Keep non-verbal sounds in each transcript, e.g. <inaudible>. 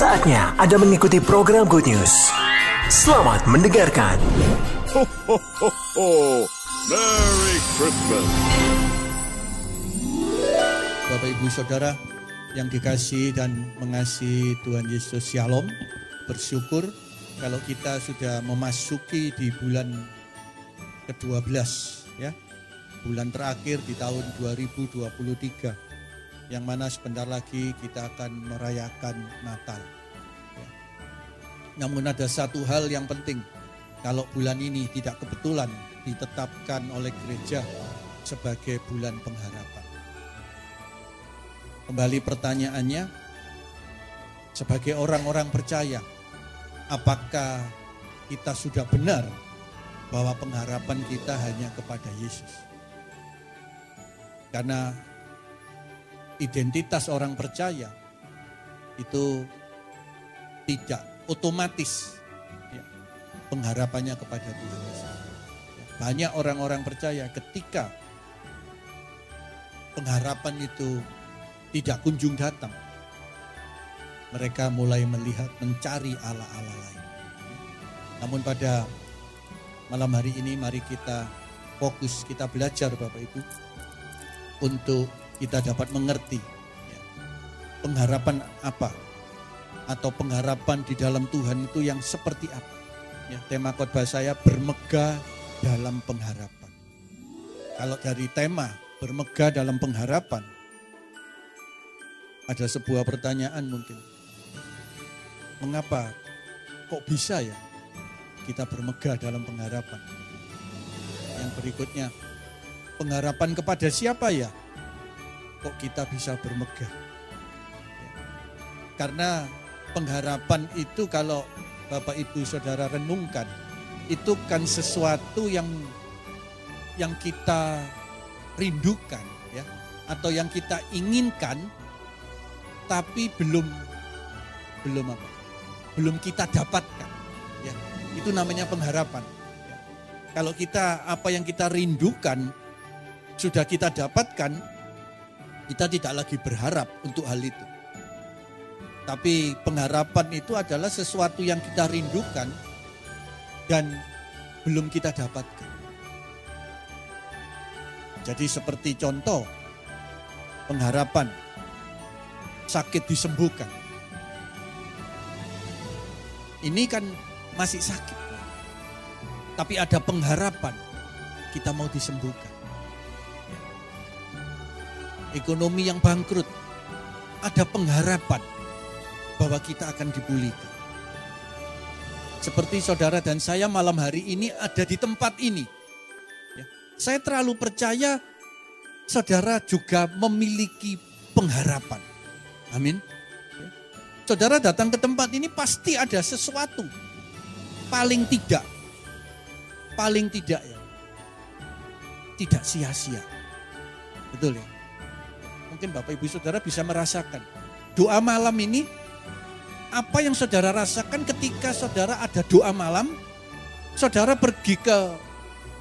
Saatnya Anda mengikuti program Good News. Selamat mendengarkan. Ho, ho, ho, ho. Merry Christmas. Bapak Ibu Saudara yang dikasih dan mengasihi Tuhan Yesus Shalom. Bersyukur kalau kita sudah memasuki di bulan ke-12 ya. Bulan terakhir di tahun 2023 yang mana sebentar lagi kita akan merayakan Natal. Ya. Namun ada satu hal yang penting, kalau bulan ini tidak kebetulan ditetapkan oleh gereja sebagai bulan pengharapan. Kembali pertanyaannya, sebagai orang-orang percaya, apakah kita sudah benar bahwa pengharapan kita hanya kepada Yesus? Karena identitas orang percaya itu tidak otomatis ya, pengharapannya kepada Tuhan Yesus. Ya, banyak orang-orang percaya ketika pengharapan itu tidak kunjung datang, mereka mulai melihat mencari ala-ala lain. Namun pada malam hari ini mari kita fokus, kita belajar Bapak Ibu untuk kita dapat mengerti ya, pengharapan apa atau pengharapan di dalam Tuhan itu yang seperti apa. Ya, tema khotbah saya bermegah dalam pengharapan. Kalau dari tema bermegah dalam pengharapan, ada sebuah pertanyaan mungkin. Mengapa kok bisa ya kita bermegah dalam pengharapan? Yang berikutnya, pengharapan kepada siapa ya? Kok kita bisa bermegah. Karena pengharapan itu kalau Bapak Ibu Saudara renungkan, itu kan sesuatu yang yang kita rindukan ya atau yang kita inginkan tapi belum belum apa? Belum kita dapatkan. Ya. Itu namanya pengharapan. Ya. Kalau kita apa yang kita rindukan sudah kita dapatkan, kita tidak lagi berharap untuk hal itu. Tapi pengharapan itu adalah sesuatu yang kita rindukan dan belum kita dapatkan. Jadi seperti contoh pengharapan sakit disembuhkan. Ini kan masih sakit. Tapi ada pengharapan kita mau disembuhkan ekonomi yang bangkrut, ada pengharapan bahwa kita akan dipulihkan. Seperti saudara dan saya malam hari ini ada di tempat ini. Ya, saya terlalu percaya saudara juga memiliki pengharapan. Amin. Ya, saudara datang ke tempat ini pasti ada sesuatu. Paling tidak. Paling tidak ya. Tidak sia-sia. Betul ya? Mungkin Bapak Ibu Saudara bisa merasakan. Doa malam ini, apa yang saudara rasakan ketika saudara ada doa malam, saudara pergi ke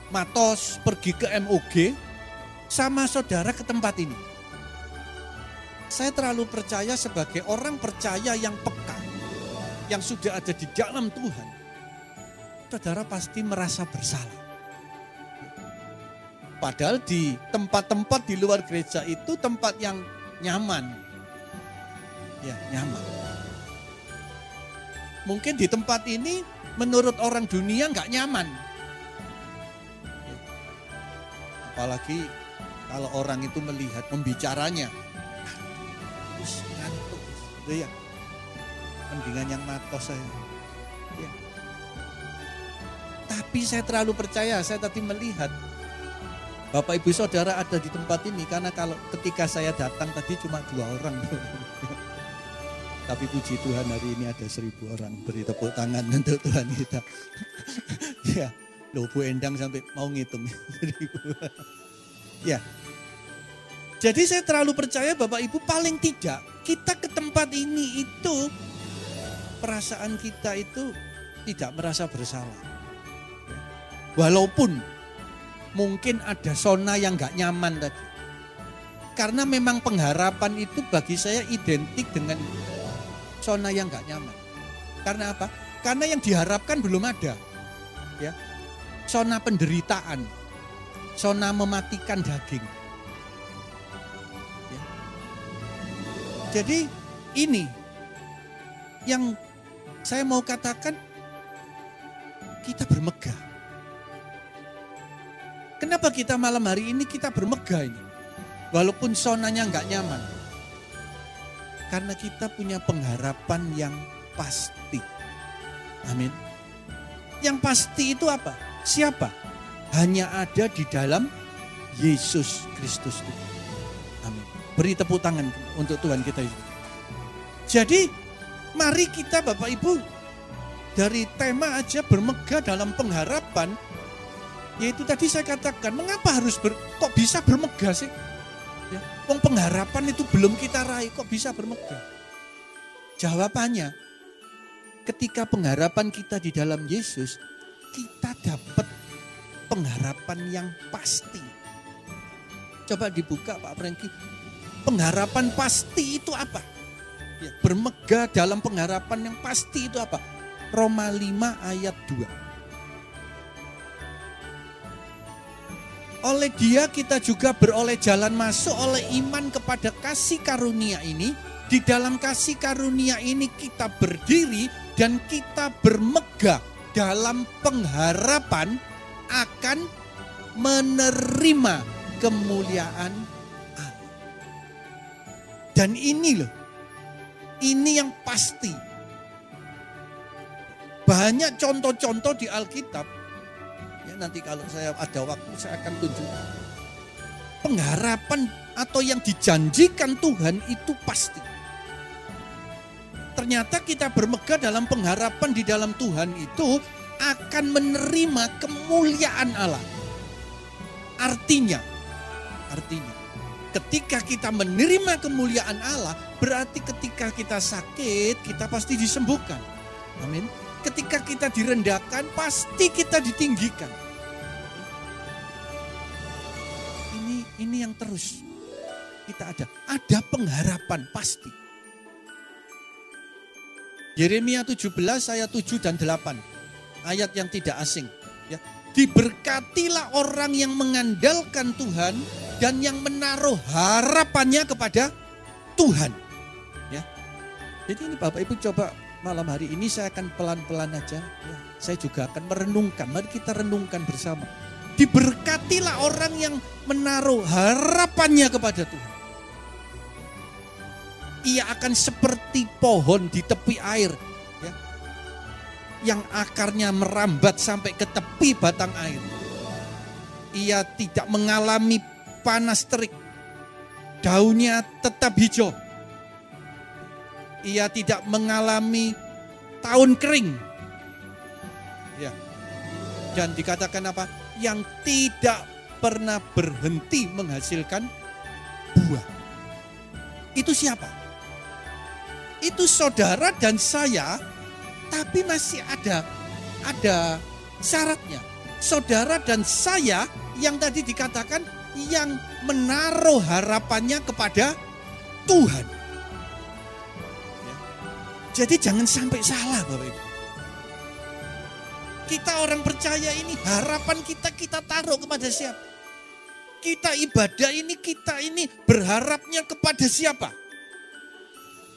Matos, pergi ke MOG, sama saudara ke tempat ini. Saya terlalu percaya sebagai orang percaya yang peka, yang sudah ada di dalam Tuhan, saudara pasti merasa bersalah. Padahal di tempat-tempat di luar gereja itu tempat yang nyaman. Ya, nyaman. Mungkin di tempat ini menurut orang dunia nggak nyaman. Ya. Apalagi kalau orang itu melihat ngantuk, gitu ya. Mendingan yang matos saya. Ya. Tapi saya terlalu percaya, saya tadi melihat Bapak Ibu Saudara ada di tempat ini karena kalau ketika saya datang tadi cuma dua orang. <laughs> Tapi puji Tuhan hari ini ada seribu orang. Beri tepuk tangan untuk Tuhan kita. <laughs> ya, loh Bu Endang sampai mau ngitung. <laughs> ya. Jadi saya terlalu percaya Bapak Ibu paling tidak kita ke tempat ini itu perasaan kita itu tidak merasa bersalah. Walaupun mungkin ada zona yang nggak nyaman tadi. Karena memang pengharapan itu bagi saya identik dengan zona yang nggak nyaman. Karena apa? Karena yang diharapkan belum ada. Ya. Zona penderitaan. Zona mematikan daging. Ya. Jadi ini yang saya mau katakan kita bermegah. Kenapa kita malam hari ini kita bermegah ini? Walaupun zonanya nggak nyaman. Karena kita punya pengharapan yang pasti. Amin. Yang pasti itu apa? Siapa? Hanya ada di dalam Yesus Kristus Tuhan. Amin. Beri tepuk tangan untuk Tuhan kita itu. Jadi mari kita Bapak Ibu dari tema aja bermegah dalam pengharapan yaitu tadi saya katakan mengapa harus ber, kok bisa bermegah sih? Ya, pengharapan itu belum kita raih kok bisa bermegah? Jawabannya ketika pengharapan kita di dalam Yesus kita dapat pengharapan yang pasti. Coba dibuka Pak Franky. Pengharapan pasti itu apa? Ya, bermegah dalam pengharapan yang pasti itu apa? Roma 5 ayat 2. Oleh dia kita juga beroleh jalan masuk oleh iman kepada kasih karunia ini. Di dalam kasih karunia ini kita berdiri dan kita bermegah dalam pengharapan akan menerima kemuliaan Allah. Dan ini loh, ini yang pasti banyak contoh-contoh di Alkitab. Nanti kalau saya ada waktu saya akan tunjukkan. Pengharapan atau yang dijanjikan Tuhan itu pasti. Ternyata kita bermegah dalam pengharapan di dalam Tuhan itu akan menerima kemuliaan Allah. Artinya, artinya ketika kita menerima kemuliaan Allah, berarti ketika kita sakit, kita pasti disembuhkan. Amin ketika kita direndahkan, pasti kita ditinggikan. Yang terus kita ada. Ada pengharapan pasti. Yeremia 17 ayat 7 dan 8. Ayat yang tidak asing. Ya. Diberkatilah orang yang mengandalkan Tuhan dan yang menaruh harapannya kepada Tuhan. Ya. Jadi ini Bapak Ibu coba malam hari ini saya akan pelan-pelan aja. Ya, saya juga akan merenungkan. Mari kita renungkan bersama. Diberkatilah orang yang menaruh harapannya kepada Tuhan. Ia akan seperti pohon di tepi air. Ya, yang akarnya merambat sampai ke tepi batang air. Ia tidak mengalami panas terik. Daunnya tetap hijau ia tidak mengalami tahun kering. Ya. Dan dikatakan apa? Yang tidak pernah berhenti menghasilkan buah. Itu siapa? Itu saudara dan saya, tapi masih ada ada syaratnya. Saudara dan saya yang tadi dikatakan yang menaruh harapannya kepada Tuhan. Jadi jangan sampai salah Bapak Ibu. Kita orang percaya ini harapan kita kita taruh kepada siapa? Kita ibadah ini kita ini berharapnya kepada siapa?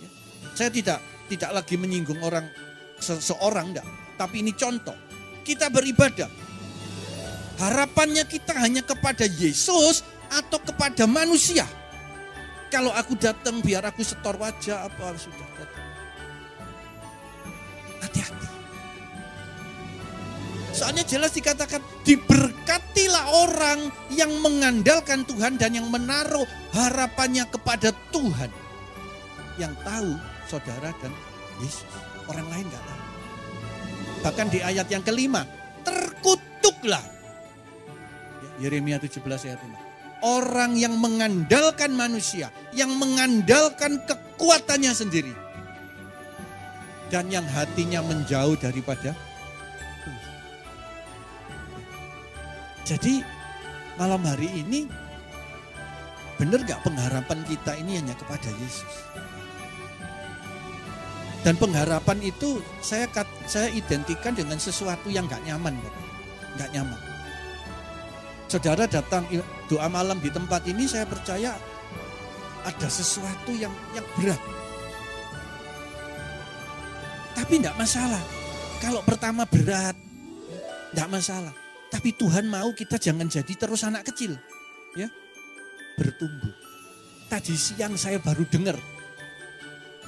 Ya. Saya tidak tidak lagi menyinggung orang seseorang enggak, tapi ini contoh. Kita beribadah. Harapannya kita hanya kepada Yesus atau kepada manusia. Kalau aku datang biar aku setor wajah apa sudah Soalnya jelas dikatakan diberkatilah orang yang mengandalkan Tuhan dan yang menaruh harapannya kepada Tuhan. Yang tahu saudara dan Yesus. Orang lain gak tahu. Bahkan di ayat yang kelima, terkutuklah. Yeremia 17 ayat 5. Orang yang mengandalkan manusia, yang mengandalkan kekuatannya sendiri dan yang hatinya menjauh daripada Jadi malam hari ini benar gak pengharapan kita ini hanya kepada Yesus? Dan pengharapan itu saya saya identikan dengan sesuatu yang nggak nyaman, Bapak. Nggak nyaman. Saudara datang doa malam di tempat ini, saya percaya ada sesuatu yang yang berat. Tapi enggak masalah. Kalau pertama berat, enggak masalah. Tapi Tuhan mau kita jangan jadi terus anak kecil. Ya, bertumbuh. Tadi siang saya baru dengar.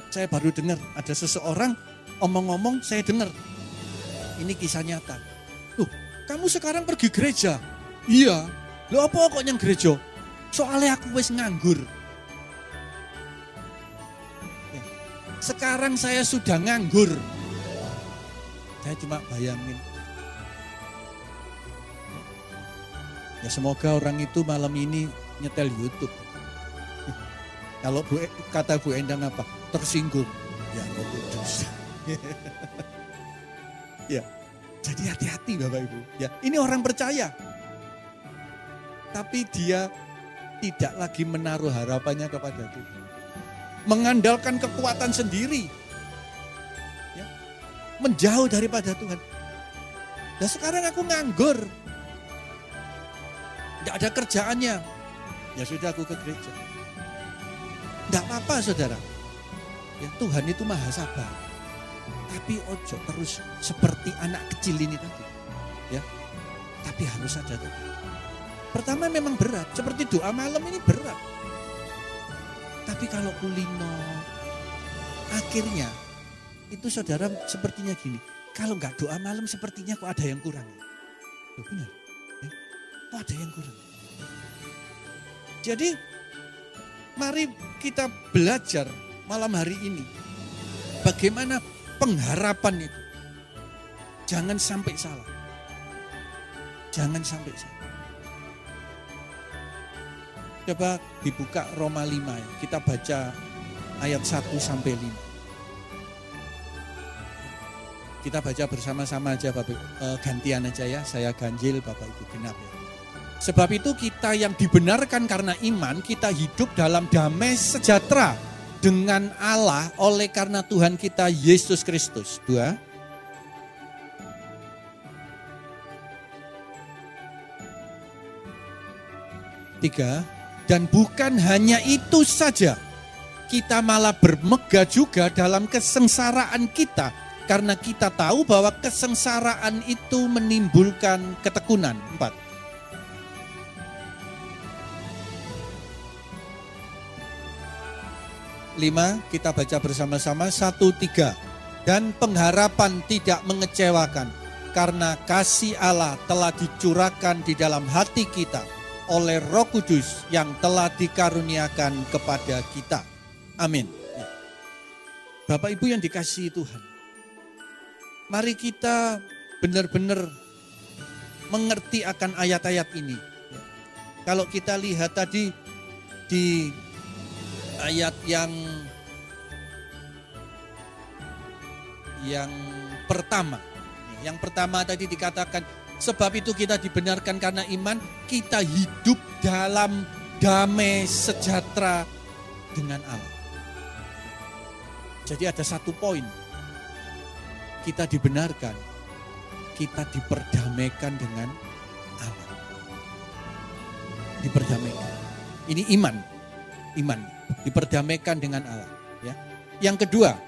Saya baru dengar ada seseorang omong-omong saya dengar. Ini kisah nyata. Loh, kamu sekarang pergi gereja? Iya. Loh apa kok yang gereja? Soalnya aku wis nganggur. Sekarang saya sudah nganggur. Saya cuma bayangin. Ya semoga orang itu malam ini nyetel YouTube. <laughs> Kalau Bu, kata Bu Endang apa? Tersinggung. Ya Roh Kudus. <laughs> ya. Jadi hati-hati Bapak Ibu. Ya, ini orang percaya. Tapi dia tidak lagi menaruh harapannya kepada Tuhan mengandalkan kekuatan sendiri. Ya. Menjauh daripada Tuhan. Dan sekarang aku nganggur. Tidak ada kerjaannya. Ya sudah aku ke gereja. Tidak apa-apa saudara. Ya, Tuhan itu maha sabar. Tapi ojo terus seperti anak kecil ini tadi. Ya. Tapi harus ada. Pertama memang berat. Seperti doa malam ini berat. Tapi kalau kulino, akhirnya itu saudara sepertinya gini. Kalau nggak doa malam sepertinya kok ada yang kurang. Loh, benar. Ada yang kurang. Jadi mari kita belajar malam hari ini. Bagaimana pengharapan itu. Jangan sampai salah. Jangan sampai salah. Coba dibuka Roma 5 ya. Kita baca ayat 1 sampai 5. Kita baca bersama-sama aja Bapak eh, gantian aja ya. Saya ganjil Bapak Ibu genap ya. Sebab itu kita yang dibenarkan karena iman, kita hidup dalam damai sejahtera dengan Allah oleh karena Tuhan kita Yesus Kristus. Dua. Tiga. Dan bukan hanya itu saja. Kita malah bermegah juga dalam kesengsaraan kita. Karena kita tahu bahwa kesengsaraan itu menimbulkan ketekunan. Empat. Lima, kita baca bersama-sama. Satu, tiga. Dan pengharapan tidak mengecewakan. Karena kasih Allah telah dicurahkan di dalam hati kita oleh Roh Kudus yang telah dikaruniakan kepada kita. Amin. Ya. Bapak Ibu yang dikasihi Tuhan. Mari kita benar-benar mengerti akan ayat-ayat ini. Kalau kita lihat tadi di ayat yang yang pertama. Yang pertama tadi dikatakan Sebab itu kita dibenarkan karena iman, kita hidup dalam damai sejahtera dengan Allah. Jadi ada satu poin. Kita dibenarkan, kita diperdamaikan dengan Allah. Diperdamaikan. Ini iman. Iman, diperdamaikan dengan Allah, ya. Yang kedua,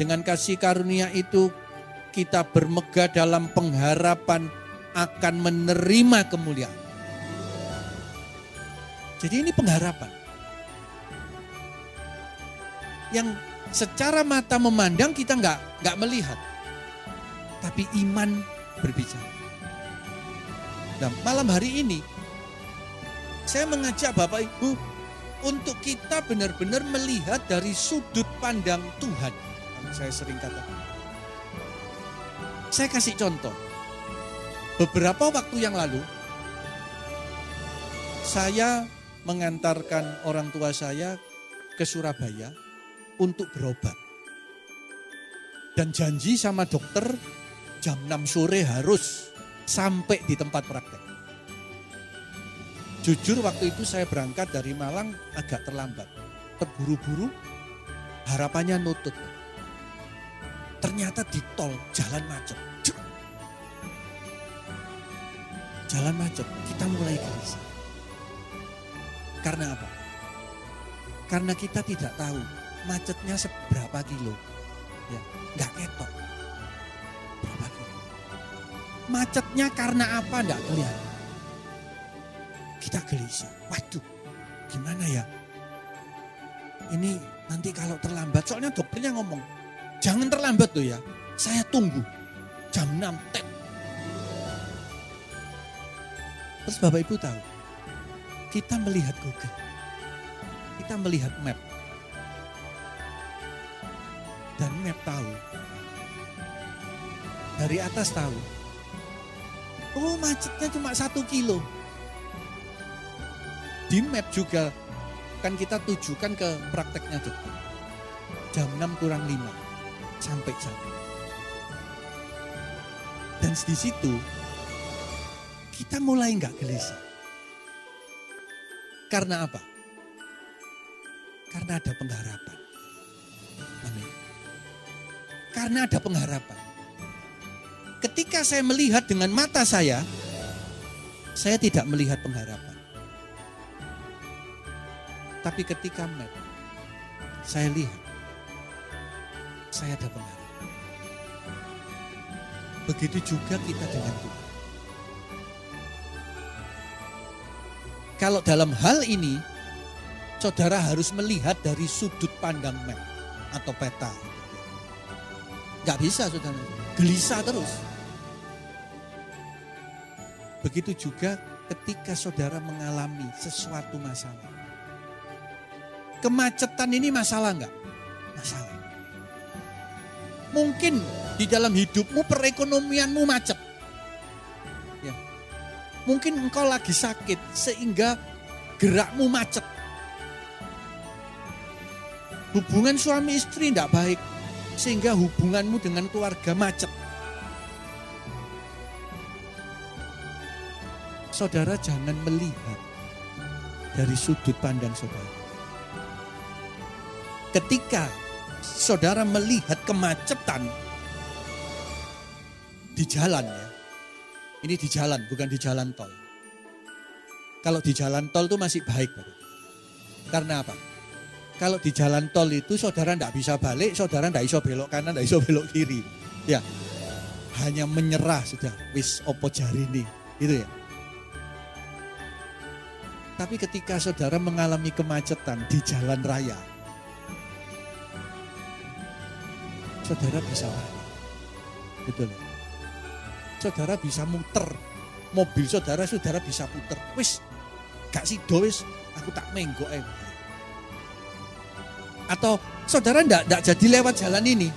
dengan kasih karunia itu kita bermegah dalam pengharapan akan menerima kemuliaan. Jadi ini pengharapan. Yang secara mata memandang kita nggak nggak melihat, tapi iman berbicara. Nah, malam hari ini saya mengajak Bapak Ibu untuk kita benar-benar melihat dari sudut pandang Tuhan. Saya sering katakan. Saya kasih contoh. Beberapa waktu yang lalu, saya mengantarkan orang tua saya ke Surabaya untuk berobat. Dan janji sama dokter jam 6 sore harus sampai di tempat praktek. Jujur waktu itu saya berangkat dari Malang agak terlambat. Terburu-buru, harapannya nutut. Ternyata di tol jalan macet. Jalan macet, kita mulai gelisah. Karena apa? Karena kita tidak tahu macetnya seberapa kilo. Ya, nggak ketok. Berapa kilo? Macetnya karena apa? Nggak kelihatan. Kita gelisah. Waduh, gimana ya? Ini nanti kalau terlambat, soalnya dokternya ngomong, jangan terlambat tuh ya. Saya tunggu jam 6 tet. Terus Bapak Ibu tahu, kita melihat Google, kita melihat map, dan map tahu, dari atas tahu, oh macetnya cuma satu kilo. Di map juga kan kita tujukan ke prakteknya dokter. Jam 6 kurang 5 sampai jam. Dan di situ kita mulai nggak gelisah. Karena apa? Karena ada pengharapan. Amin. Karena ada pengharapan. Ketika saya melihat dengan mata saya, saya tidak melihat pengharapan. Tapi ketika map, saya lihat, saya ada pengharapan. Begitu juga kita dengan Tuhan. Kalau dalam hal ini, saudara harus melihat dari sudut pandang map atau peta. Gak bisa saudara, gelisah terus. Begitu juga ketika saudara mengalami sesuatu masalah. Kemacetan ini masalah enggak? Masalah. Mungkin di dalam hidupmu perekonomianmu macet. Ya. Mungkin engkau lagi sakit sehingga gerakmu macet. Hubungan suami istri tidak baik sehingga hubunganmu dengan keluarga macet. Saudara jangan melihat dari sudut pandang saudara ketika saudara melihat kemacetan di jalan ya. Ini di jalan, bukan di jalan tol. Kalau di jalan tol itu masih baik. Karena apa? Kalau di jalan tol itu saudara tidak bisa balik, saudara tidak bisa belok kanan, tidak bisa <laughs> belok kiri. Ya, hanya menyerah sudah. Wis opo jari ini, itu ya. Tapi ketika saudara mengalami kemacetan di jalan raya, saudara bisa balik. Betul? Saudara bisa muter. Mobil saudara, saudara bisa puter. Wis, gak sido wis, aku tak menggok eh. Atau saudara ndak ndak jadi lewat jalan ini,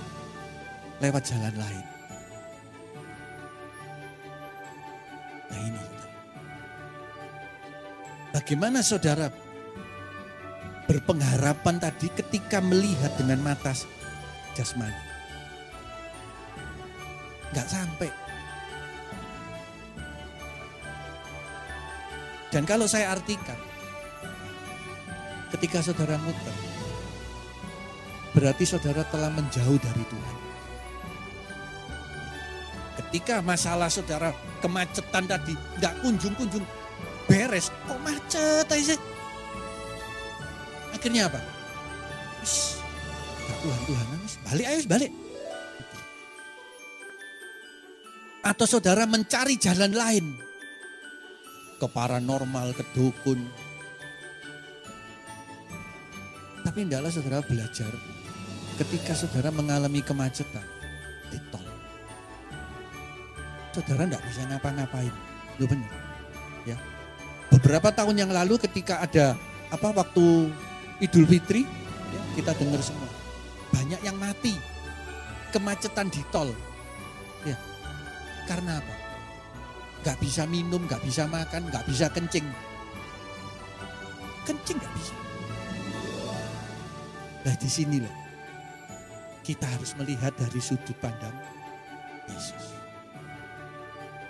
lewat jalan lain. Nah ini. Bagaimana saudara berpengharapan tadi ketika melihat dengan mata jasmani? Nggak sampai. Dan kalau saya artikan, ketika saudara muter, berarti saudara telah menjauh dari Tuhan. Ketika masalah saudara kemacetan tadi nggak kunjung-kunjung beres, kok macet aja? Akhirnya apa? Tuhan Tuhan, balik ayo balik. Atau saudara mencari jalan lain. Ke paranormal, ke dukun. Tapi hendaklah saudara belajar ketika saudara mengalami kemacetan di tol. Saudara tidak bisa ngapa-ngapain. Itu benar. Ya. Beberapa tahun yang lalu ketika ada apa waktu Idul Fitri, ya, kita dengar semua. Banyak yang mati. Kemacetan di tol. Karena apa? Gak bisa minum, gak bisa makan, gak bisa kencing. Kencing gak bisa. Nah di sini loh. Kita harus melihat dari sudut pandang Yesus.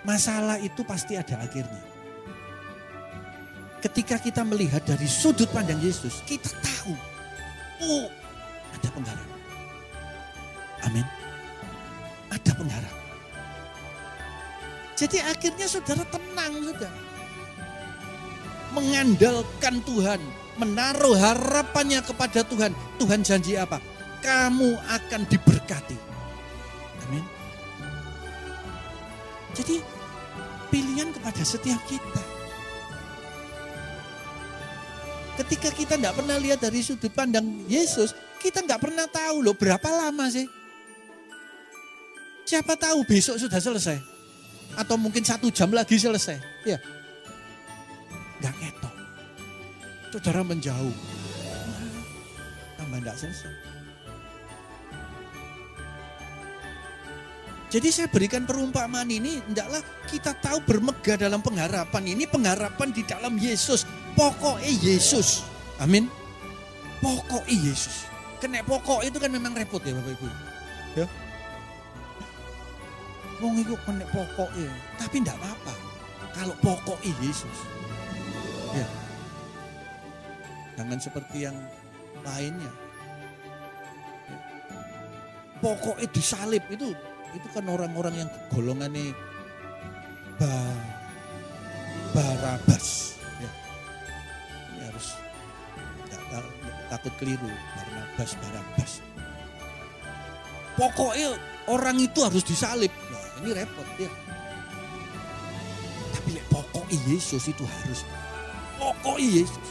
Masalah itu pasti ada akhirnya. Ketika kita melihat dari sudut pandang Yesus, kita tahu, oh ada pengharapan. Amin. pengharapan. Jadi akhirnya saudara tenang sudah. Mengandalkan Tuhan, menaruh harapannya kepada Tuhan. Tuhan janji apa? Kamu akan diberkati. Amin. Jadi pilihan kepada setiap kita. Ketika kita tidak pernah lihat dari sudut pandang Yesus, kita nggak pernah tahu loh berapa lama sih. Siapa tahu besok sudah selesai. Atau mungkin satu jam lagi selesai. Ya. Nggak ketok. Saudara menjauh. Tambah nggak selesai. Jadi saya berikan perumpamaan ini, hendaklah kita tahu bermegah dalam pengharapan. Ini pengharapan di dalam Yesus. Pokoknya Yesus. Amin. Pokoknya Yesus. Kena pokok itu kan memang repot ya Bapak Ibu. Ya. Wong itu kena pokoknya. Tapi enggak apa-apa. Kalau pokoknya Yesus. Ya. Jangan seperti yang lainnya. Ya. Pokoknya disalib itu itu kan orang-orang yang golongannya ba, barabas. Ya. Ini harus gak, gak, takut keliru barabas barabas. Pokoknya orang itu harus disalib. Ini repot ya. Tapi pokoknya Yesus itu harus pokoknya Yesus.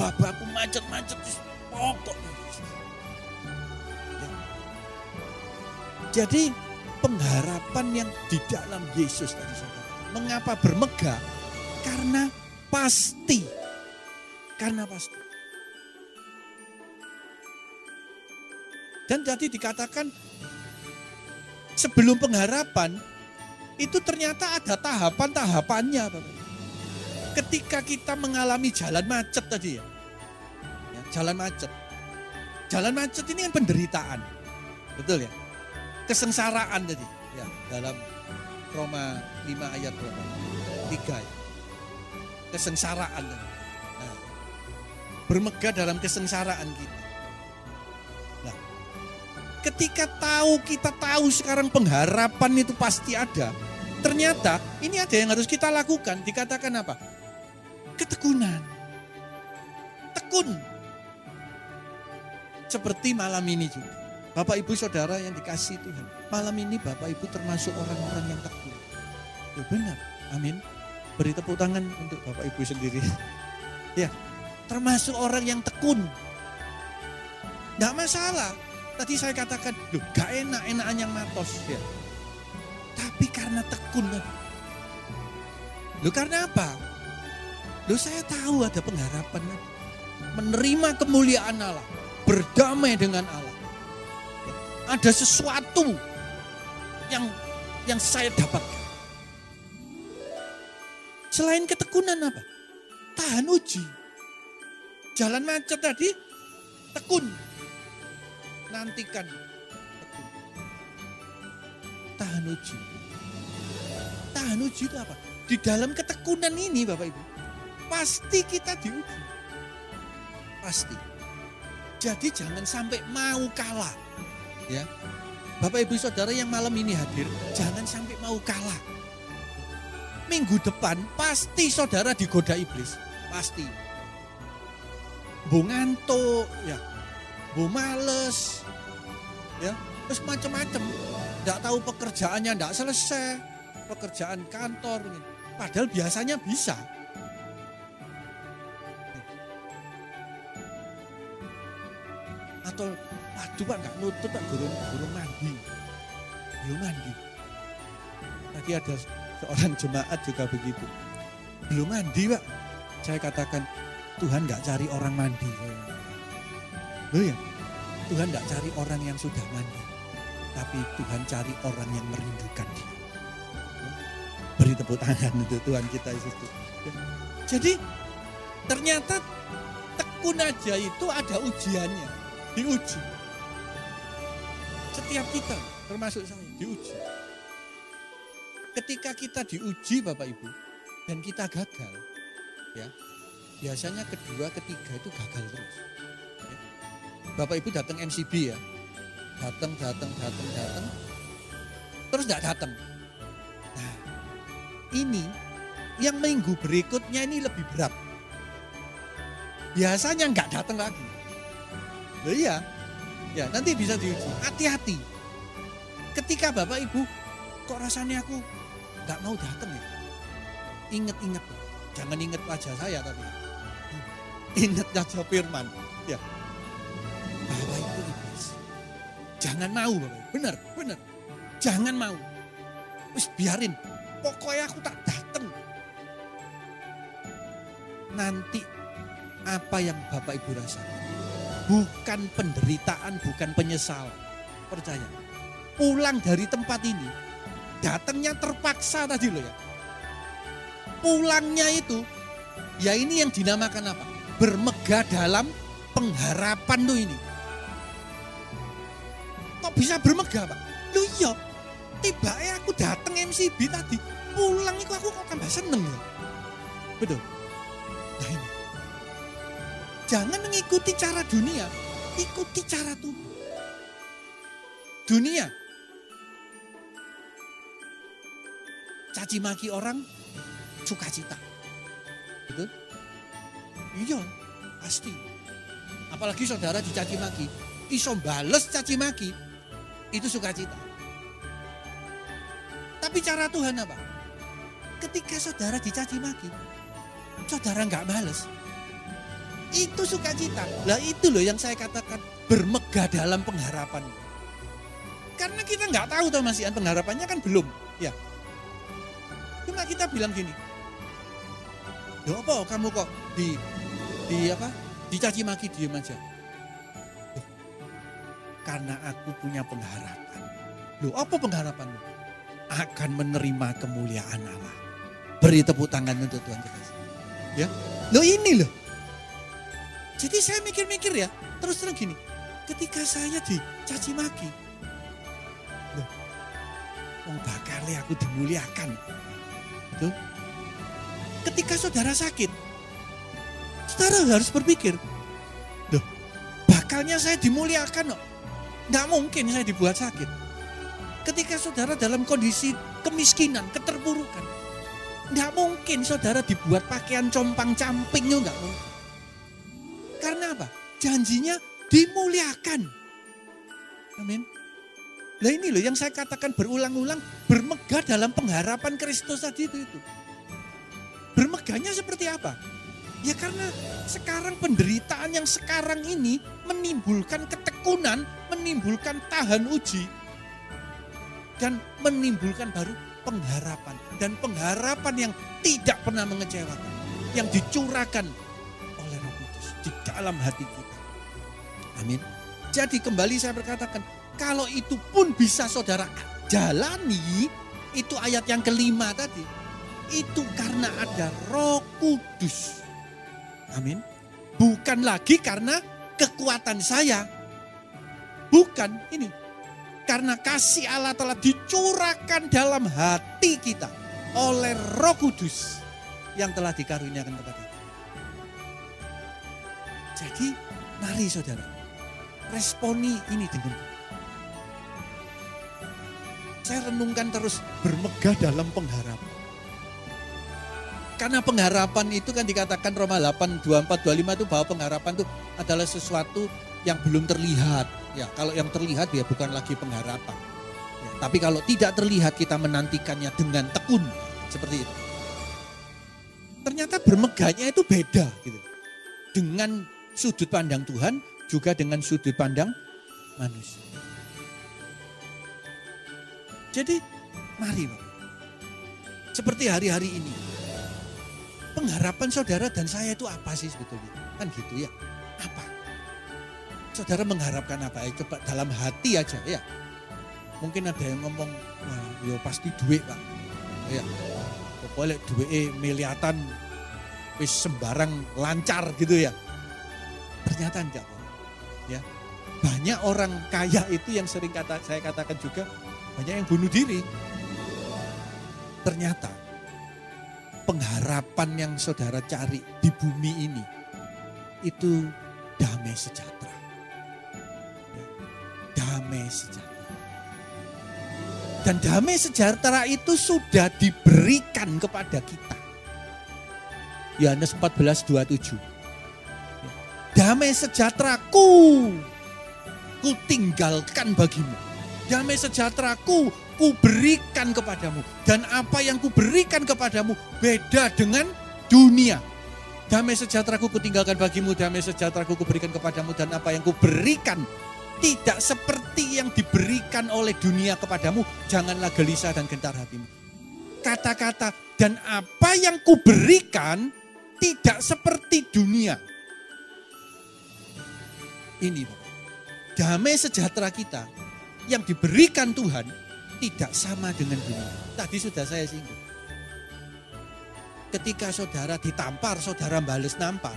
Bapakku macet-macet pokoknya Jadi pengharapan yang di dalam Yesus tadi saudara. Mengapa bermegah? Karena pasti. Karena pasti. Dan jadi dikatakan sebelum pengharapan itu ternyata ada tahapan-tahapannya. Ketika kita mengalami jalan macet tadi ya. ya jalan macet. Jalan macet ini kan penderitaan. Betul ya? kesengsaraan tadi ya dalam Roma 5 ayat berapa? 3 ya. Kesengsaraan tadi. Nah, bermegah dalam kesengsaraan kita. Ketika tahu kita tahu sekarang pengharapan itu pasti ada. Ternyata ini ada yang harus kita lakukan. Dikatakan apa? Ketekunan. Tekun. Seperti malam ini juga. Bapak Ibu Saudara yang dikasih Tuhan. Malam ini Bapak Ibu termasuk orang-orang yang tekun. Ya benar. Amin. Beri tepuk tangan untuk Bapak Ibu sendiri. <laughs> ya. Termasuk orang yang tekun. Tidak masalah. Tadi saya katakan, loh gak enak, enakan yang matos. Ya. Tapi karena tekun. Loh karena apa? Loh saya tahu ada pengharapan. Menerima kemuliaan Allah. Berdamai dengan Allah ada sesuatu yang yang saya dapatkan. Selain ketekunan apa? Tahan uji. Jalan macet tadi, tekun. Nantikan. Tekun. Tahan uji. Tahan uji itu apa? Di dalam ketekunan ini Bapak Ibu. Pasti kita diuji. Pasti. Jadi jangan sampai mau kalah ya. Bapak Ibu Saudara yang malam ini hadir, jangan sampai mau kalah. Minggu depan pasti saudara digoda iblis, pasti. Bu ngantuk, ya. Bu males, ya. Terus macam-macam. Tidak tahu pekerjaannya tidak selesai, pekerjaan kantor. Padahal biasanya bisa. Atau Aduh pak nggak nutut pak gurung gurung mandi. Belum mandi. Tadi ada seorang jemaat juga begitu. Belum mandi pak. Saya katakan Tuhan nggak cari orang mandi. Loh ya, Tuhan nggak cari orang yang sudah mandi. Tapi Tuhan cari orang yang merindukan dia. Beri tepuk tangan untuk Tuhan kita Yesus. Jadi ternyata tekun aja itu ada ujiannya. Diuji. Setiap kita, termasuk saya, diuji. Ketika kita diuji Bapak Ibu, dan kita gagal, ya biasanya kedua, ketiga itu gagal terus. Bapak Ibu datang MCB ya, datang, datang, datang, datang, terus tidak datang. Nah, ini yang minggu berikutnya ini lebih berat. Biasanya nggak datang lagi. Loh iya, ya nanti bisa diuji. Hati-hati. Ketika bapak ibu, kok rasanya aku nggak mau datang ya? Ingat-ingat, jangan ingat wajah saya tapi ingat wajah firman. Ya, Jangan mau bapak, benar, benar. Jangan mau. Wis biarin, pokoknya aku tak datang. Nanti apa yang Bapak Ibu rasakan. Bukan penderitaan, bukan penyesalan. Percaya. Pulang dari tempat ini, datangnya terpaksa tadi loh ya. Pulangnya itu, ya ini yang dinamakan apa? Bermegah dalam pengharapan tuh ini. Kok bisa bermegah Pak? Lu iya, tiba aku datang MCB tadi, pulang itu aku kok tambah seneng ya. Betul. Nah ini, Jangan mengikuti cara dunia, ikuti cara Tuhan. Dunia. Caci maki orang, sukacita. Betul? Iya, pasti. Apalagi saudara dicaci maki, iso bales caci maki, itu sukacita. Tapi cara Tuhan apa? Ketika saudara dicaci maki, saudara nggak bales, itu sukacita. Lah itu loh yang saya katakan bermegah dalam pengharapan. Karena kita nggak tahu tuh masih pengharapannya kan belum, ya. Cuma kita bilang gini, Loh apa kamu kok di di apa? Dicaci maki diem aja. Karena aku punya pengharapan. Loh apa pengharapanmu? Akan menerima kemuliaan Allah. Beri tepuk tangan untuk Tuhan kita. Ya. Loh ini loh. Jadi saya mikir-mikir ya, terus terang gini, ketika saya dicaci maki, loh, oh aku dimuliakan. Tuh. Ketika saudara sakit, saudara harus berpikir, loh, bakalnya saya dimuliakan loh. Nggak mungkin saya dibuat sakit. Ketika saudara dalam kondisi kemiskinan, keterpurukan, nggak mungkin saudara dibuat pakaian compang camping, nggak mungkin. Karena apa? Janjinya dimuliakan. Amin. Nah ini loh yang saya katakan berulang-ulang bermegah dalam pengharapan Kristus tadi itu, itu. Bermegahnya seperti apa? Ya karena sekarang penderitaan yang sekarang ini menimbulkan ketekunan, menimbulkan tahan uji, dan menimbulkan baru pengharapan. Dan pengharapan yang tidak pernah mengecewakan, yang dicurahkan oleh Roh Kudus di dalam hati kita. Amin. Jadi kembali saya berkatakan, kalau itu pun bisa saudara jalani, itu ayat yang kelima tadi. Itu karena ada roh kudus. Amin. Bukan lagi karena kekuatan saya. Bukan ini. Karena kasih Allah telah dicurahkan dalam hati kita oleh roh kudus yang telah dikaruniakan kepada kita. Jadi mari saudara, responi ini dengan saya renungkan terus bermegah dalam pengharapan. Karena pengharapan itu kan dikatakan Roma 8, 24, 25 itu bahwa pengharapan itu adalah sesuatu yang belum terlihat. Ya, kalau yang terlihat ya bukan lagi pengharapan. Ya, tapi kalau tidak terlihat kita menantikannya dengan tekun seperti itu. Ternyata bermegahnya itu beda gitu. Dengan sudut pandang Tuhan juga dengan sudut pandang manusia. Jadi mari. Seperti hari-hari ini. Pengharapan saudara dan saya itu apa sih sebetulnya? Kan gitu ya. Apa? Saudara mengharapkan apa? Ya, coba dalam hati aja ya. Mungkin ada yang ngomong, wah ya pasti duit pak. Ya, pokoknya duit miliatan sembarang lancar gitu ya. Ternyata enggak. Ya. Banyak orang kaya itu yang sering kata saya katakan juga banyak yang bunuh diri. Ternyata pengharapan yang saudara cari di bumi ini itu damai sejahtera. Damai sejahtera. Dan damai sejahtera itu sudah diberikan kepada kita. Yohanes 14, 27. Damai sejahteraku, ku tinggalkan bagimu. Damai sejahteraku, ku berikan kepadamu. Dan apa yang ku berikan kepadamu beda dengan dunia. Damai sejahteraku ku tinggalkan bagimu, damai sejahteraku ku berikan kepadamu. Dan apa yang ku berikan tidak seperti yang diberikan oleh dunia kepadamu. Janganlah gelisah dan gentar hatimu. Kata-kata dan apa yang kuberikan tidak seperti dunia. Ini Bapak. Damai sejahtera kita yang diberikan Tuhan tidak sama dengan dunia. Tadi sudah saya singgung. Ketika saudara ditampar, saudara bales nampar.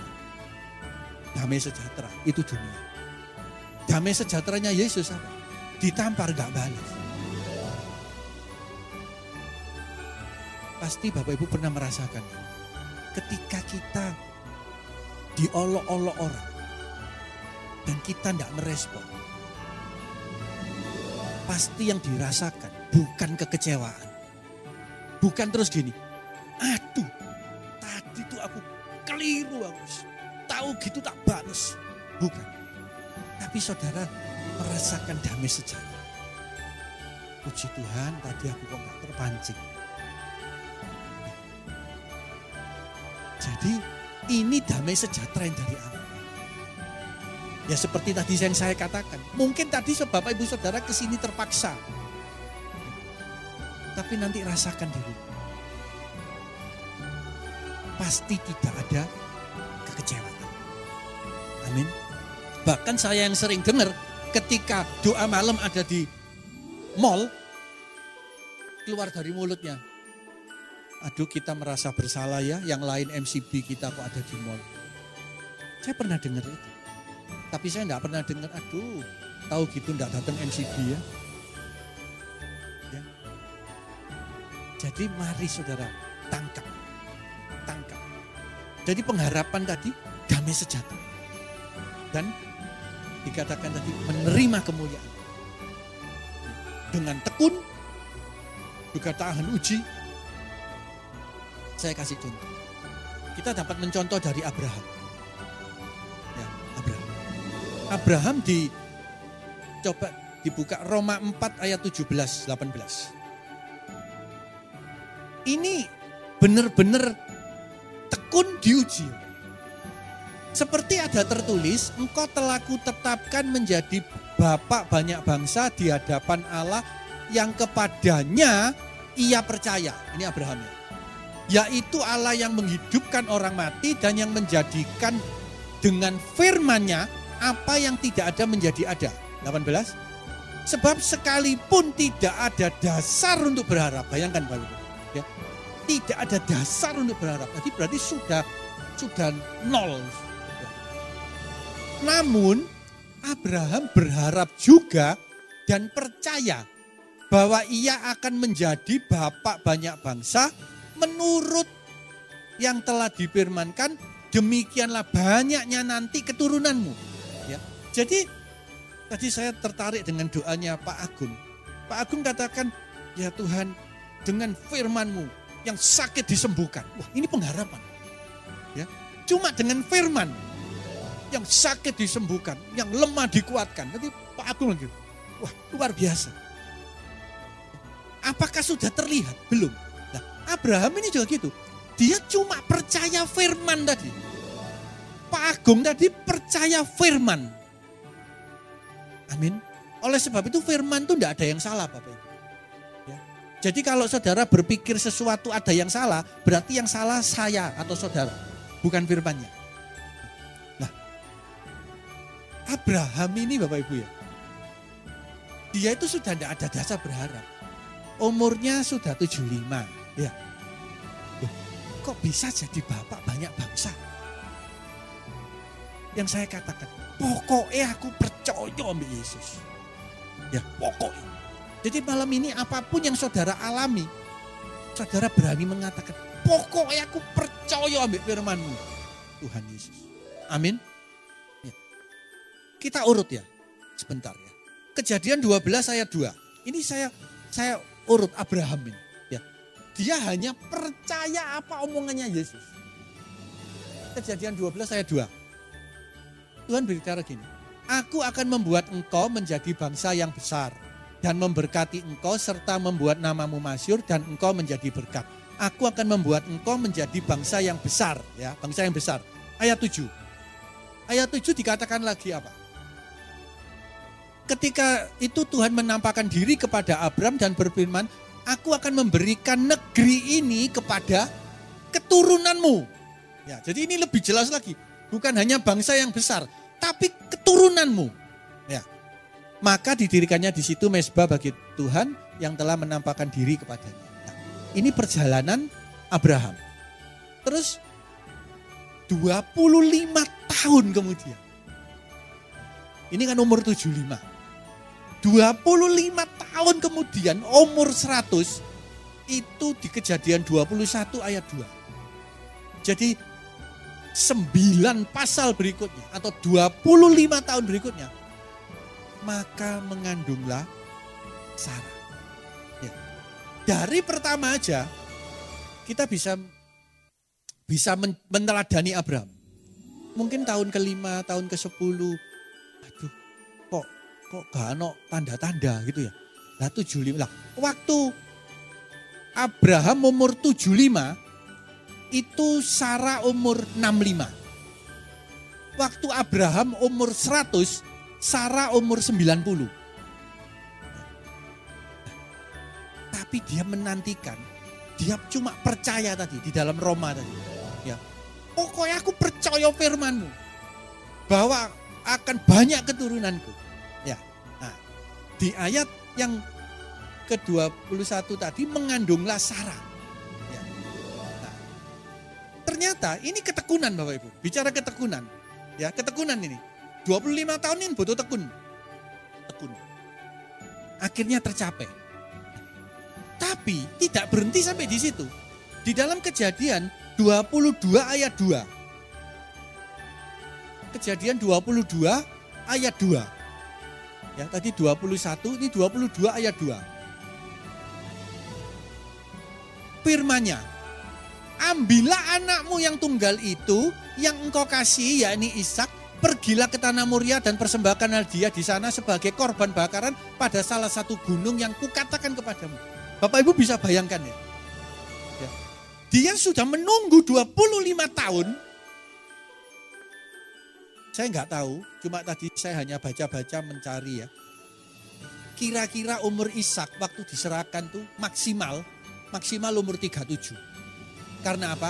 Damai sejahtera, itu dunia. Damai sejahteranya Yesus apa? Ditampar gak balas. Pasti Bapak Ibu pernah merasakan. Ketika kita diolok-olok orang. Dan kita tidak merespon. Pasti yang dirasakan bukan kekecewaan. Bukan terus gini. Aduh, tadi tuh aku keliru aku. Tahu gitu tak balas. Bukan. Tapi saudara merasakan damai sejahtera. Puji Tuhan tadi aku kok gak terpancing. Jadi ini damai sejahtera yang dari Allah. Ya seperti tadi yang saya katakan. Mungkin tadi Bapak Ibu Saudara ke sini terpaksa. Tapi nanti rasakan di. Pasti tidak ada kekecewaan. Amin. Bahkan saya yang sering dengar ketika doa malam ada di mall, keluar dari mulutnya. Aduh kita merasa bersalah ya, yang lain MCB kita kok ada di mall. Saya pernah dengar itu. Tapi saya tidak pernah dengar, aduh tahu gitu tidak datang MCB ya. Jadi mari saudara tangkap, tangkap. Jadi pengharapan tadi damai sejahtera. Dan dikatakan tadi menerima kemuliaan. Dengan tekun, juga tahan uji. Saya kasih contoh. Kita dapat mencontoh dari Abraham. Ya, Abraham. Abraham di coba dibuka Roma 4 ayat 17 18. Ini benar-benar tekun diuji. Seperti ada tertulis, engkau telah kutetapkan menjadi bapak banyak bangsa di hadapan Allah yang kepadanya ia percaya. Ini Abraham ya. Yaitu Allah yang menghidupkan orang mati dan yang menjadikan dengan firmannya apa yang tidak ada menjadi ada. 18. Sebab sekalipun tidak ada dasar untuk berharap. Bayangkan ya. Tidak ada dasar untuk berharap. Jadi berarti sudah sudah nol. Namun Abraham berharap juga dan percaya bahwa ia akan menjadi bapak banyak bangsa menurut yang telah difirmankan demikianlah banyaknya nanti keturunanmu. Ya. Jadi tadi saya tertarik dengan doanya Pak Agung. Pak Agung katakan, ya Tuhan dengan firmanmu yang sakit disembuhkan. Wah ini pengharapan. Ya. Cuma dengan firman yang sakit disembuhkan, yang lemah dikuatkan. Nanti Pak Agung lagi, wah luar biasa. Apakah sudah terlihat? Belum. Nah, Abraham ini juga gitu. Dia cuma percaya firman tadi. Pak Agung tadi percaya firman. Amin. Oleh sebab itu firman itu tidak ada yang salah Bapak Ibu. Jadi kalau saudara berpikir sesuatu ada yang salah, berarti yang salah saya atau saudara. Bukan firmannya. Nah, Abraham ini Bapak Ibu ya. Dia itu sudah tidak ada dasar berharap. Umurnya sudah 75. Ya. Loh, kok bisa jadi bapak banyak bangsa? Yang saya katakan, pokoknya aku percaya ambil Yesus. Ya, pokoknya. Jadi malam ini apa pun yang saudara alami, saudara berani mengatakan, pokoknya aku percaya ambil firmanmu. Tuhan Yesus. Amin. Ya. Kita urut ya, sebentar ya. Kejadian 12 ayat 2. Ini saya saya urut Abraham ini. Ya. Dia hanya percaya apa omongannya Yesus. Kejadian 12 ayat 2. Tuhan berbicara gini. Aku akan membuat engkau menjadi bangsa yang besar. Dan memberkati engkau serta membuat namamu masyur dan engkau menjadi berkat. Aku akan membuat engkau menjadi bangsa yang besar. ya Bangsa yang besar. Ayat 7. Ayat 7 dikatakan lagi apa? Ketika itu Tuhan menampakkan diri kepada Abram dan berfirman, Aku akan memberikan negeri ini kepada keturunanmu. Ya, jadi ini lebih jelas lagi. Bukan hanya bangsa yang besar, tapi keturunanmu. Ya. Maka didirikannya di situ mesbah bagi Tuhan yang telah menampakkan diri kepadanya. Nah, ini perjalanan Abraham. Terus 25 tahun kemudian. Ini kan umur 75. 25 tahun kemudian umur 100 itu di kejadian 21 ayat 2. Jadi 9 pasal berikutnya atau 25 tahun berikutnya maka mengandunglah Sarah. Ya. Dari pertama aja kita bisa bisa meneladani Abraham. Mungkin tahun kelima, tahun ke sepuluh, aduh kok kok gak ada tanda-tanda gitu ya. Lah 75 lah. Waktu Abraham umur 75 itu Sarah umur 65. Waktu Abraham umur 100, Sarah umur 90. Tapi dia menantikan, dia cuma percaya tadi di dalam Roma tadi. Ya. Pokoknya aku percaya firmanmu bahwa akan banyak keturunanku. Di ayat yang ke-21 tadi mengandunglah Sarah. Ya. Nah, ternyata ini ketekunan Bapak Ibu. Bicara ketekunan. Ya, ketekunan ini. 25 tahun ini butuh tekun. Tekun. Akhirnya tercapai. Tapi tidak berhenti sampai di situ. Di dalam kejadian 22 ayat 2. Kejadian 22 ayat 2. Ya, tadi 21, ini 22 ayat 2. Firmanya, ambillah anakmu yang tunggal itu yang engkau kasih yakni Ishak pergilah ke tanah Muria dan persembahkanlah dia di sana sebagai korban bakaran pada salah satu gunung yang kukatakan kepadamu. Bapak Ibu bisa bayangkan ya. ya. Dia sudah menunggu 25 tahun saya nggak tahu, cuma tadi saya hanya baca-baca mencari ya. Kira-kira umur Ishak waktu diserahkan tuh maksimal, maksimal umur 37. Karena apa?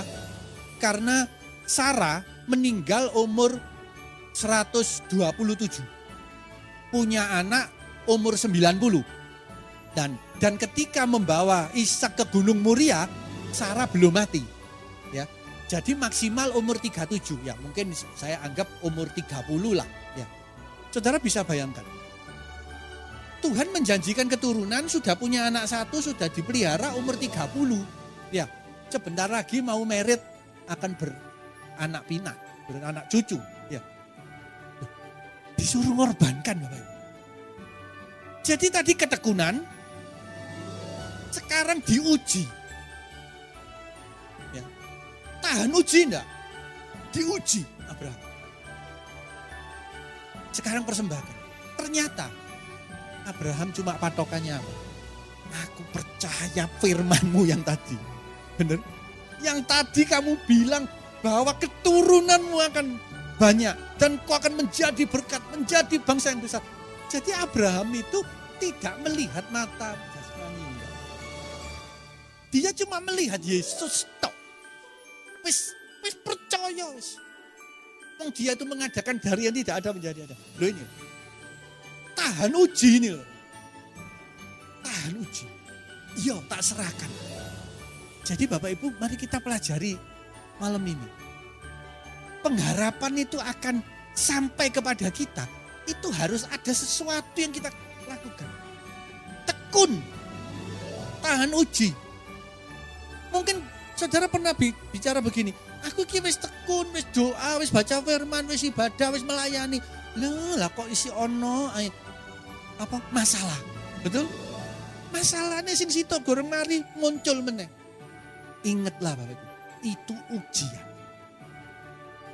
Karena Sarah meninggal umur 127. Punya anak umur 90. Dan dan ketika membawa Ishak ke Gunung Muria, Sarah belum mati. Ya. Jadi maksimal umur 37 ya mungkin saya anggap umur 30 lah ya. Saudara bisa bayangkan. Tuhan menjanjikan keturunan sudah punya anak satu sudah dipelihara umur 30. Ya, sebentar lagi mau merit akan beranak pinak, beranak cucu. Disuruh ngorbankan Bapak Ibu. Jadi tadi ketekunan sekarang diuji tahan uji enggak? Diuji Abraham. Sekarang persembahkan. Ternyata Abraham cuma patokannya Aku percaya firmanmu yang tadi. Benar? Yang tadi kamu bilang bahwa keturunanmu akan banyak. Dan kau akan menjadi berkat, menjadi bangsa yang besar. Jadi Abraham itu tidak melihat mata jasmani. Dia cuma melihat Yesus tok wis wis percaya wis. Dia itu mengadakan dari yang tidak ada menjadi ada. Loh ini. Tahan uji ini loh. Tahan uji. Iya, tak serahkan. Jadi Bapak Ibu, mari kita pelajari malam ini. Pengharapan itu akan sampai kepada kita. Itu harus ada sesuatu yang kita lakukan. Tekun. Tahan uji. Mungkin Saudara pernah bicara begini, aku ki wis tekun, wis doa, wis baca firman, wis ibadah, wis melayani. Lah, kok isi ono apa masalah. Betul? Masalahnya sing situ goreng mari muncul meneh. Ingatlah Bapak Ibu, itu ujian.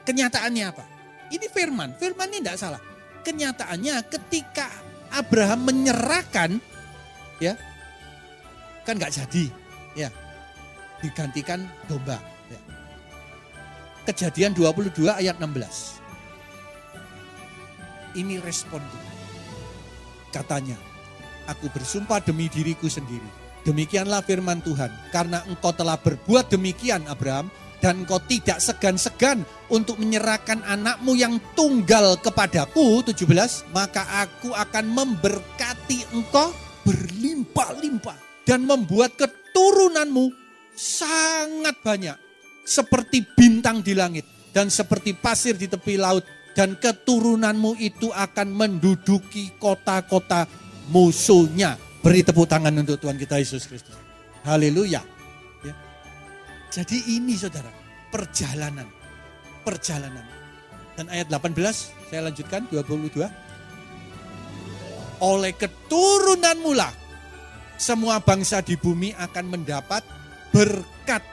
Kenyataannya apa? Ini firman, firman ini tidak salah. Kenyataannya ketika Abraham menyerahkan, ya, kan nggak jadi, ya, digantikan domba. Ya. Kejadian 22 ayat 16. Ini respon Tuhan. Katanya, aku bersumpah demi diriku sendiri. Demikianlah firman Tuhan, karena engkau telah berbuat demikian Abraham, dan engkau tidak segan-segan untuk menyerahkan anakmu yang tunggal kepadaku, 17, maka aku akan memberkati engkau berlimpah-limpah dan membuat keturunanmu sangat banyak seperti bintang di langit dan seperti pasir di tepi laut dan keturunanmu itu akan menduduki kota-kota musuhnya. Beri tepuk tangan untuk Tuhan kita Yesus Kristus. Haleluya. Jadi ini saudara, perjalanan. Perjalanan. Dan ayat 18, saya lanjutkan 22. Oleh keturunanmu lah semua bangsa di bumi akan mendapat berkat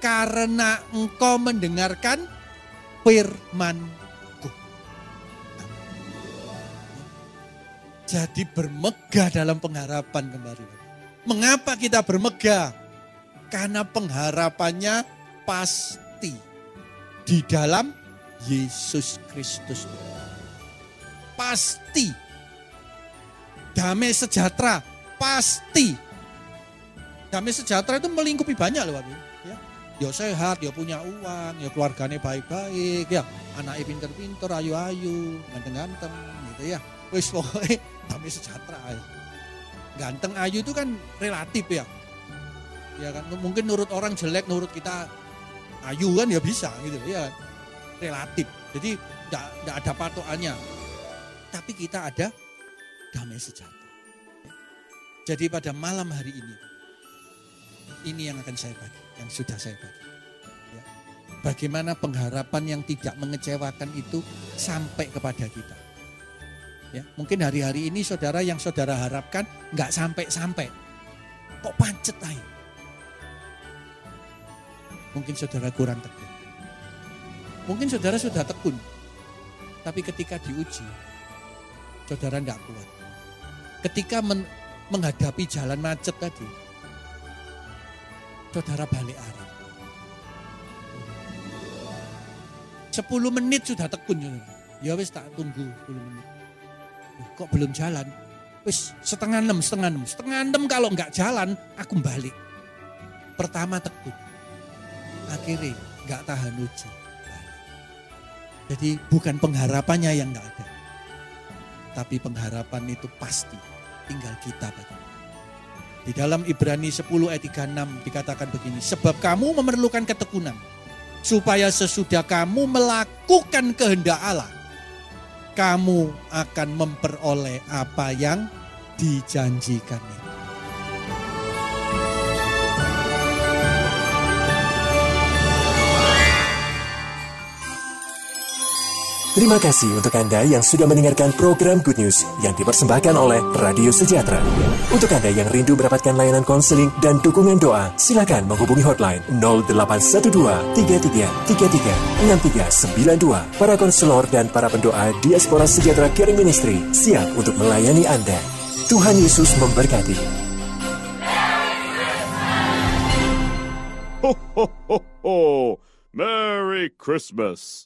karena engkau mendengarkan firmanku. Jadi bermegah dalam pengharapan kembali. Mengapa kita bermegah? Karena pengharapannya pasti di dalam Yesus Kristus. Pasti. Damai sejahtera pasti. Damai sejahtera itu melingkupi banyak loh. Ya. ya sehat, ya punya uang, ya keluarganya baik-baik, ya anaknya pinter-pinter, ayu-ayu, ganteng-ganteng gitu ya. Wis pokoknya <laughs> damai sejahtera ya. Ganteng ayu itu kan relatif ya. Ya kan mungkin nurut orang jelek, nurut kita ayu kan ya bisa gitu ya. Relatif. Jadi tidak ada patokannya. Tapi kita ada damai sejahtera. Jadi pada malam hari ini, ini yang akan saya bagi, yang sudah saya bagi. Ya. Bagaimana pengharapan yang tidak mengecewakan itu sampai kepada kita. Ya, mungkin hari-hari ini saudara yang saudara harapkan nggak sampai-sampai. Kok pancet aja? Mungkin saudara kurang tekun. Mungkin saudara sudah tekun. Tapi ketika diuji, saudara tidak kuat. Ketika men, menghadapi jalan macet tadi, saudara balik arah. 10 menit sudah tekun. Ya wis tak tunggu 10 menit. Kok belum jalan? Wis setengah enam, setengah enam. Setengah enam kalau nggak jalan, aku balik. Pertama tekun. Akhirnya nggak tahan uji. Jadi bukan pengharapannya yang nggak ada. Tapi pengharapan itu pasti tinggal kita Bapak. Di dalam Ibrani 10 ayat 36 dikatakan begini, sebab kamu memerlukan ketekunan supaya sesudah kamu melakukan kehendak Allah, kamu akan memperoleh apa yang dijanjikan Terima kasih untuk Anda yang sudah mendengarkan program Good News yang dipersembahkan oleh Radio Sejahtera. Untuk Anda yang rindu mendapatkan layanan konseling dan dukungan doa, silakan menghubungi hotline 0812 33 33 6392. Para konselor dan para pendoa Diaspora Sejahtera Caring Ministry siap untuk melayani Anda. Tuhan Yesus memberkati. Ho, ho, ho, ho! Merry Christmas!